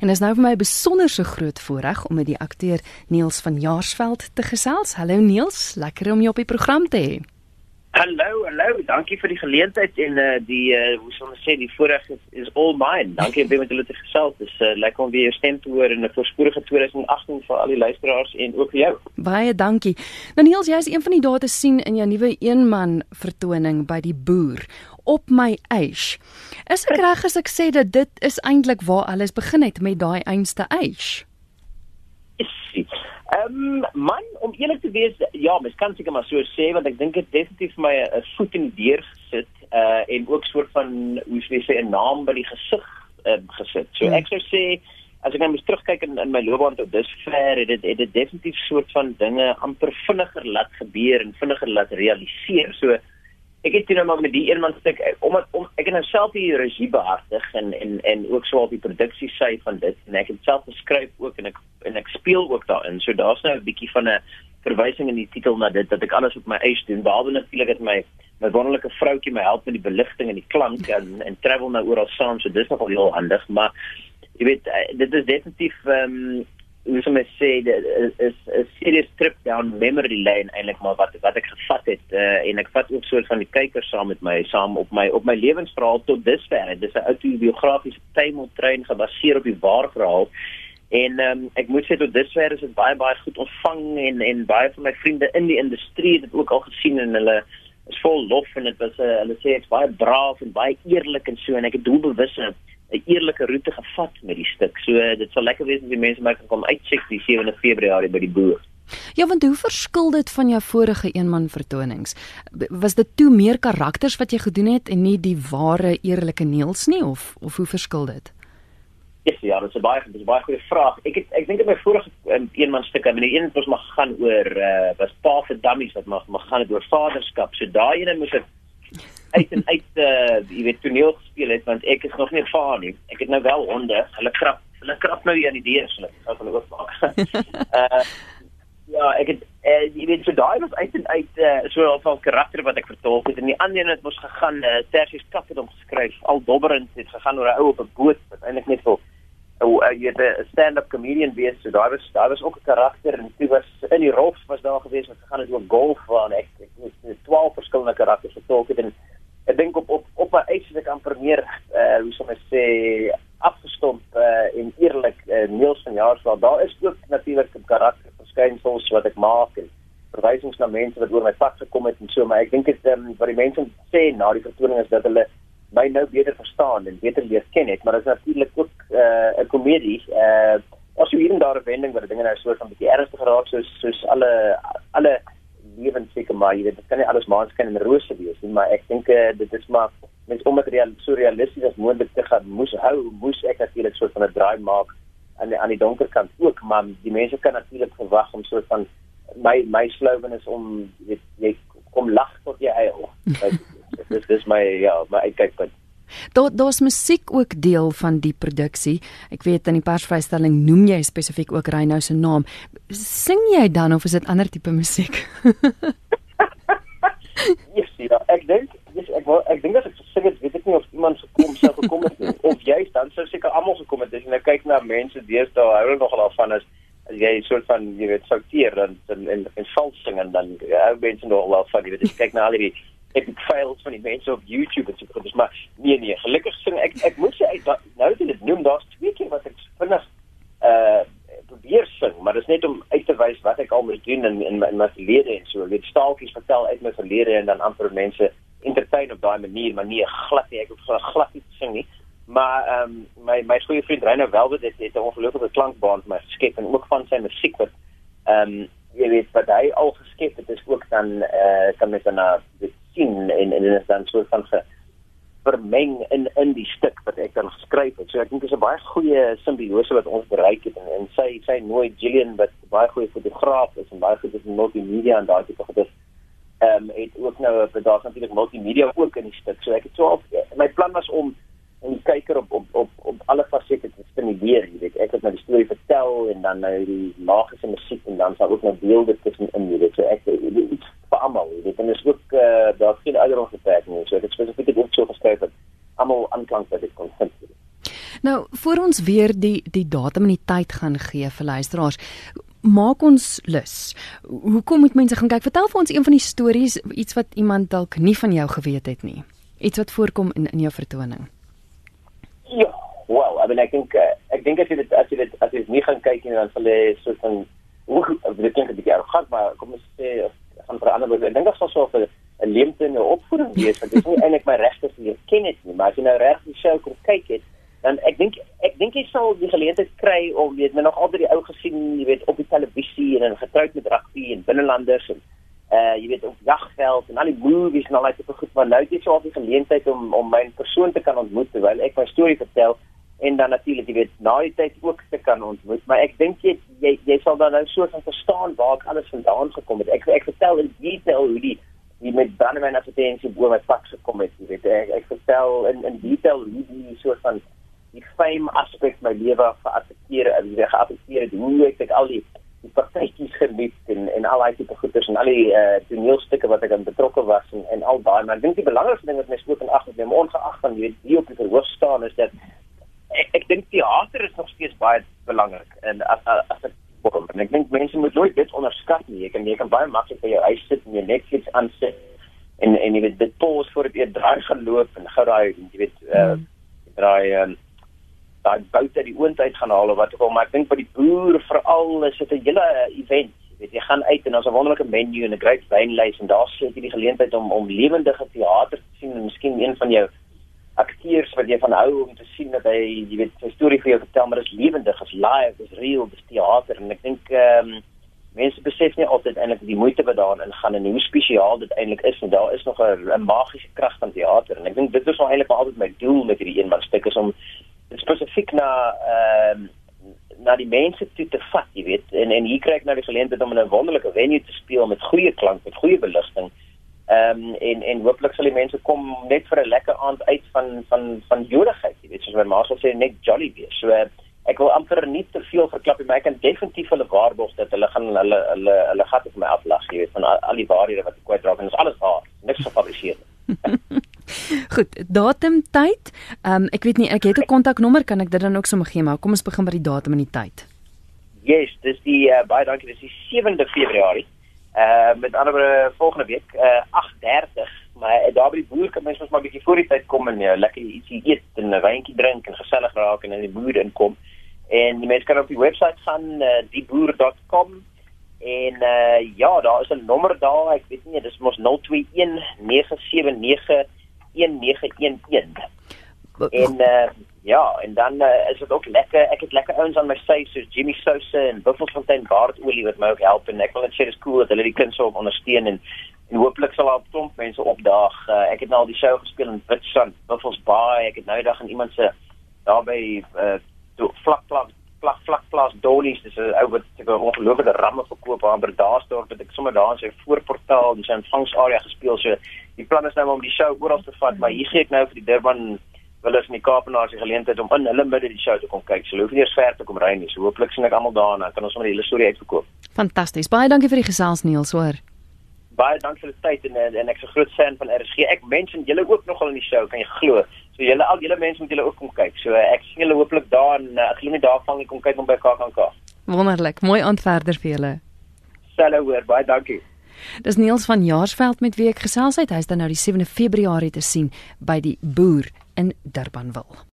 En is nou vir my 'n besonderse groot voorreg om met die akteur Niels van Jaarsveld te gesels. Hallo Niels, lekker om jou op die program te hê. Hallo, hallo. Dankie vir die geleentheid en uh die uh hoe sou ons sê die voorreg is, is all mine. Dankie vir met julle te gesels. Dis uh, lekker om weer jou stem te hoor in 'n voorspoedige 2018 vir al die luisteraars en ook vir jou. Baie dankie. Nou Niels, jy is een van die dae te sien in jou nuwe eenman vertoning by die boer op my age. Is ek reg as ek sê dat dit is eintlik waar alles begin het met daai einste age? Ehm um, man, om eerlik te wees, ja, mens kan seker maar so sê want ek dink dit definitief vir my 'n voet in die deur gesit uh en ook soort van hoe sê jy 'n naam by die gesig uh, gesit. So hmm. ek sou sê as ek nou moet terugkyk in, in my loopbaan tot dusver, het dit het dit definitief soort van dinge amper vinniger laat gebeur en vinniger laat realiseer. So ek het nou maar met die eenman stuk eh, omdat om, ek het nou self die regie behartig en en en ook so op die produksie sy van dit en ek het self geskryf ook en ek en ek speel ook daarin. So daar's nou 'n bietjie van 'n verwysing in die titel na dit dat ek alles op my eie doen. Behalwe natuurlik dat my my wonderlike vroutjie my help met die beligting en die klank en en travel nou oral saam. So dis nogal heel handig, maar jy weet eh, dit is definitief ehm um, hoe sou mens sê dit is 'n serious trip down memory lane eintlik maar wat wat ek gevat het uh, en ek vat ook soort van die kykers saam met my saam op my op my lewensverhaal tot dusver. Dit is 'n autobiografiese tuimeltrein gebaseer op die waar verhaal. En um, ek moet sê tot dusver is dit baie baie goed ontvang en en baie van my vriende in die industrie het dit ook al gesien en hulle is vol lof en dit was 'n uh, hulle sê dit's baie braaf en baie eerlik en so en ek het doelbewus 'n eerlike roete gevat met die stuk. So dit sal lekker wees as die mense my kan kom uitcheck die 7de Februarie by die boer. Ja, want hoe verskil dit van jou vorige eenman vertonings? Was dit toe meer karakters wat jy gedoen het en nie die ware eerlike neels nie of of hoe verskil dit? Yes, ja, dit is 'n baie dit is baie goeie vraag. Ek het ek dink in my vorige um, eenman stukke, I mean, een het ons maar gaan oor uh was pa vir dummies wat maar maar gaan oor vaderskap. So daai ene moes ek uit en uit uh jy weet toneel gespeel het want ek is nog nie ervaar nie. Ek het nou wel honde. Hulle krap hulle krap nou hier aan die deur so net. Ek gaan oopmaak. uh ja, ek het uh, jy weet so daai was uit en uit uh, so 'n van karakter wat ek vertolk het en die ander een het mos gegaan uh, Tersius hom geskryf. Al dobberend het gegaan oor 'n ou op 'n boot wat eintlik net so ou uh, jy weet 'n stand-up comedian wees. So daai was daai was ook 'n karakter en dit was in die rolf was daar gewees wat gegaan het oor golf waar ek ek het 12 verskillende karakters vertolk het en ek dink op op op 'n eis ek amper meer uh hoe sou ek sê afgestomp uh en eerlik uh, Niels van Jaarsveld daar is ook natuurlik 'n karakter verskynsels wat ek maak en verwysings na mense wat oor my pad gekom het en so maar ek dink dit um, wat die mense sê na die vertoning is dat hulle my nou beter verstaan en beter leer ken het maar dit is natuurlik ook 'n uh, komedie. Uh as jy hier en daar 'n wending wat dinge nou so van 'n bietjie ernstig geraak soos soos alle alle lewens seker maar jy weet dit kan nie alles maanskyn en rose wees nie maar ek dink uh, dit is maar mens om dit real so realisties as moontlik te gaan moes hou moes ek natuurlik so van 'n draai maak aan die, aan die donker kant ook maar die mense kan natuurlik verwag om so van my my slogan is om jy, jy kom lag tot jy dis my ja my uitkykpunt Daar daar's musiek ook deel van die produksie. Ek weet in die persvrystelling noem jy spesifiek ook Reynou se naam. Sing jy dan of is dit ander tipe musiek? Ja, yes, ja, ek dink yes, ek wou ek dink as ek sing dit weet ek nie of iemand gekom sou gekom het nie of juist dan sou seker almal gekom het. As jy nou kyk na mense deesdae hou hulle nogal af van as as jy soort van jy weet souteer dan en en, en vals sing en dan ja, mense nogal af van jy weet as jy kyk na al die epic fails van die mense op YouTube en so. Dis maar nee nee, gelukkig sing ek ek moet sê ek nou dat dit noem daar's twee keer wat ek vinnig uh probeer sing, maar dit is net om uit te wys wat ek al moet doen in in, in my verlede en so. Het staaltjies vertel uit my verlede en dan amper mense entertain op daai manier, maar nie glad nie. Ek hoef glad nie te sing nie. Maar ehm um, my my goeie vriend Reiner Welbet het, het 'n ongelooflike klankbaan vir my geskep en ook van sy musiek wat ehm um, jy weet wat hy al geskep het is ook dan eh uh, kan mens dan na sien en en dit is dan so van ge vermeng in in die stuk wat ek dan geskryf het. So ek dink dit is 'n baie goeie simbiose wat ons bereik het en, en sy sy nooi Gillian wat baie goeie fotograaf is en baie goed is in multimedia en daai tipe gedis. Ehm um, het ook nou daar's natuurlik multimedia ook in die stuk. So ek het so al my plan was om 'n kyker op op op op alle fasette te stimuleer, jy weet. Ek het nou die storie vertel en dan nou die magiese musiek en dan sal ook nou beelde tussen in, jy weet. So ek jy weet. En dit is ook uh, daar geen ouderdomsbeperking nie. So dit spesifiek het ook so geskryf dat almal aanklank by dit kon vind. Nou, voor ons weer die die datum en die tyd gaan gee vir luisteraars, maak ons lus. Hoekom moet mense gaan kyk? Vertel vir ons een van die stories, iets wat iemand dalk nie van jou geweet het nie. Iets wat voorkom in in jou vertoning. Ja, well, I mean I think uh, ek dink as jy dit as jy dit as jy nie gaan kyk nie dan sal jy so van hoe dit klink 'n bietjie arrogant, maar kom ons sê gaan verander. Ek dink dit sal so 'n leemte in 'n opvoeding wees want dit is nie eintlik my regte leer ken dit nie, maar as jy nou reg die show kom kyk het, dan ek dink ek dink jy sal die geleentheid kry om weet my nog altyd die ou gesien, jy weet op die televisie en getroud met rugby en binnelanders en uh jy weet op jagveld en al die movies en al daai tipe goed maar nou het jy so 'n geleentheid om om my persoon te kan ontmoet terwyl ek my storie vertel en dan natuurlik jy weet na die tyd ook te kan ontmoet. Maar ek dink jy jy jy sal dan nou so van verstaan waar ek alles vandaan gekom het. Ek ek vertel in detail hoe die die met brandewyn advertensie bo my pak gekom het jy weet. Ek, ek vertel in in detail hoe die soort van die fame aspek my lewe geaffekteer en wie geaffekteer het hoe ek ek al die die partytjies geniet en en al daai tipe goeders en al die uh, toneelstukke wat ek aan betrokke was en en al daai. Maar ek dink die belangrikste ding wat my spook en ag met my ongeag van jy weet wie op die verhoog staan is dat ek ek dink teater is nog steeds baie belangrik en as as, ek kom en ek dink mense moet nooit dit onderskat nie. Jy kan jy kan baie maklik by jou huis sit en jou Netflix aansit en en jy weet dit pause voor dit draai geloop en gou daai jy weet uh, draai um, daai bout uit die oond uit gaan haal of wat ook al maar ek dink vir die boer veral is dit 'n hele event. Jy weet jy gaan uit en daar's 'n wonderlike menu en 'n groot wynlys en daar sit jy die geleentheid om om lewendige teater te sien en miskien een van jou akteurs wat jy van hou om te sien dat hy jy weet 'n storie vir jou vertel maar dit is lewendig is live is real dis teater en ek dink ehm um, mense besef nie altyd eintlik die moeite wat daarin gaan en hoe spesiaal dit eintlik is en daar is nog 'n magiese krag van teater en ek dink dit is nou eintlik altyd my doel met hierdie eenman stuk is om spesifiek na ehm uh, na die mense toe te vat, jy weet. En en hier kry ek nou die geleentheid om in 'n wonderlike venue te speel met goeie klank, met goeie beligting. Ehm um, en en hooplik sal die mense kom net vir 'n lekker aand uit van van van joligheid, jy weet, soos my ma sal sê net jolly wees. So ek wil amper nie te veel verklap nie, maar ek kan definitief hulle waarborg dat hulle gaan hulle hulle hulle gat op my aflag, jy weet, van al, al die waarhede wat ek kwyt raak en dit is alles waar, niks gefabriseer nie. Goed, datum, tyd. Ehm um, ek weet nie, ek het 'n kontaknommer, kan ek dit dan ook sommer gee, maar kom ons begin by die datum en die tyd. Yes, dis die uh, baie dankie, dis die 7de Februarie. Uh met ander volgende week uh 8:30, maar uh, daar by die boer kan mense mos maar bietjie voor die tyd kom en uh, lekker ietsie eet en 'n wyntjie drink en gesellig raak en in die boer inkom. En die mense kan op die webwerf gaan uh, dieboer.com en uh ja, daar is 'n nommer daar, ek weet nie, dis mos 021 979 1911. En uh, ja, en dan uh, is dit ook lekker. Ek het lekker ouens aan my sy soos Jimmy Souse en Buffelsfontein Baardolie wat my ook help en ek wil net sê dis cool dat hulle die kinders op ondersteun en en hooplik sal daar klomp mense opdaag. Uh, ek het nou al die show gespeel in Witstrand, Buffels Bay. Ek het nou eendag in iemand se daarby uh, vlak vlak vlak vlak plaas Dollies, dis 'n ou wat 'n ongelooflike ramme verkoop aan Bredasdorp wat ek sommer daar in sy voorportaal en sy ontvangsarea gespeel so die plan is nou om die show oral te vat, maar hier gee ek nou vir die Durban wil is in die Kaapenaars die geleentheid om in hulle midde die show te kom kyk. So hoef nie eers ver te kom ry nie. So hooplik sien ek almal daar en dan kan ons sommer die hele storie uitverkoop. Fantasties. Baie dankie vir die gesels Niels, hoor. Baie dankie vir die tyd en en ek's 'n groot fan van RSG. Ek mention julle ook nogal in die show, kan jy glo? So julle al julle mense moet julle ook kom kyk. So ek sien julle hooplik daar en ek glo nie daar vang ek kom kyk om by KAKNK. Wonderlik. Mooi aand verder vir julle. Selfe hoor. Baie dankie. Dis Niels van Jaarsveld met wie ek gesels het. Hy's dan nou die 7de Februarie te sien by die Boer in Durbanville.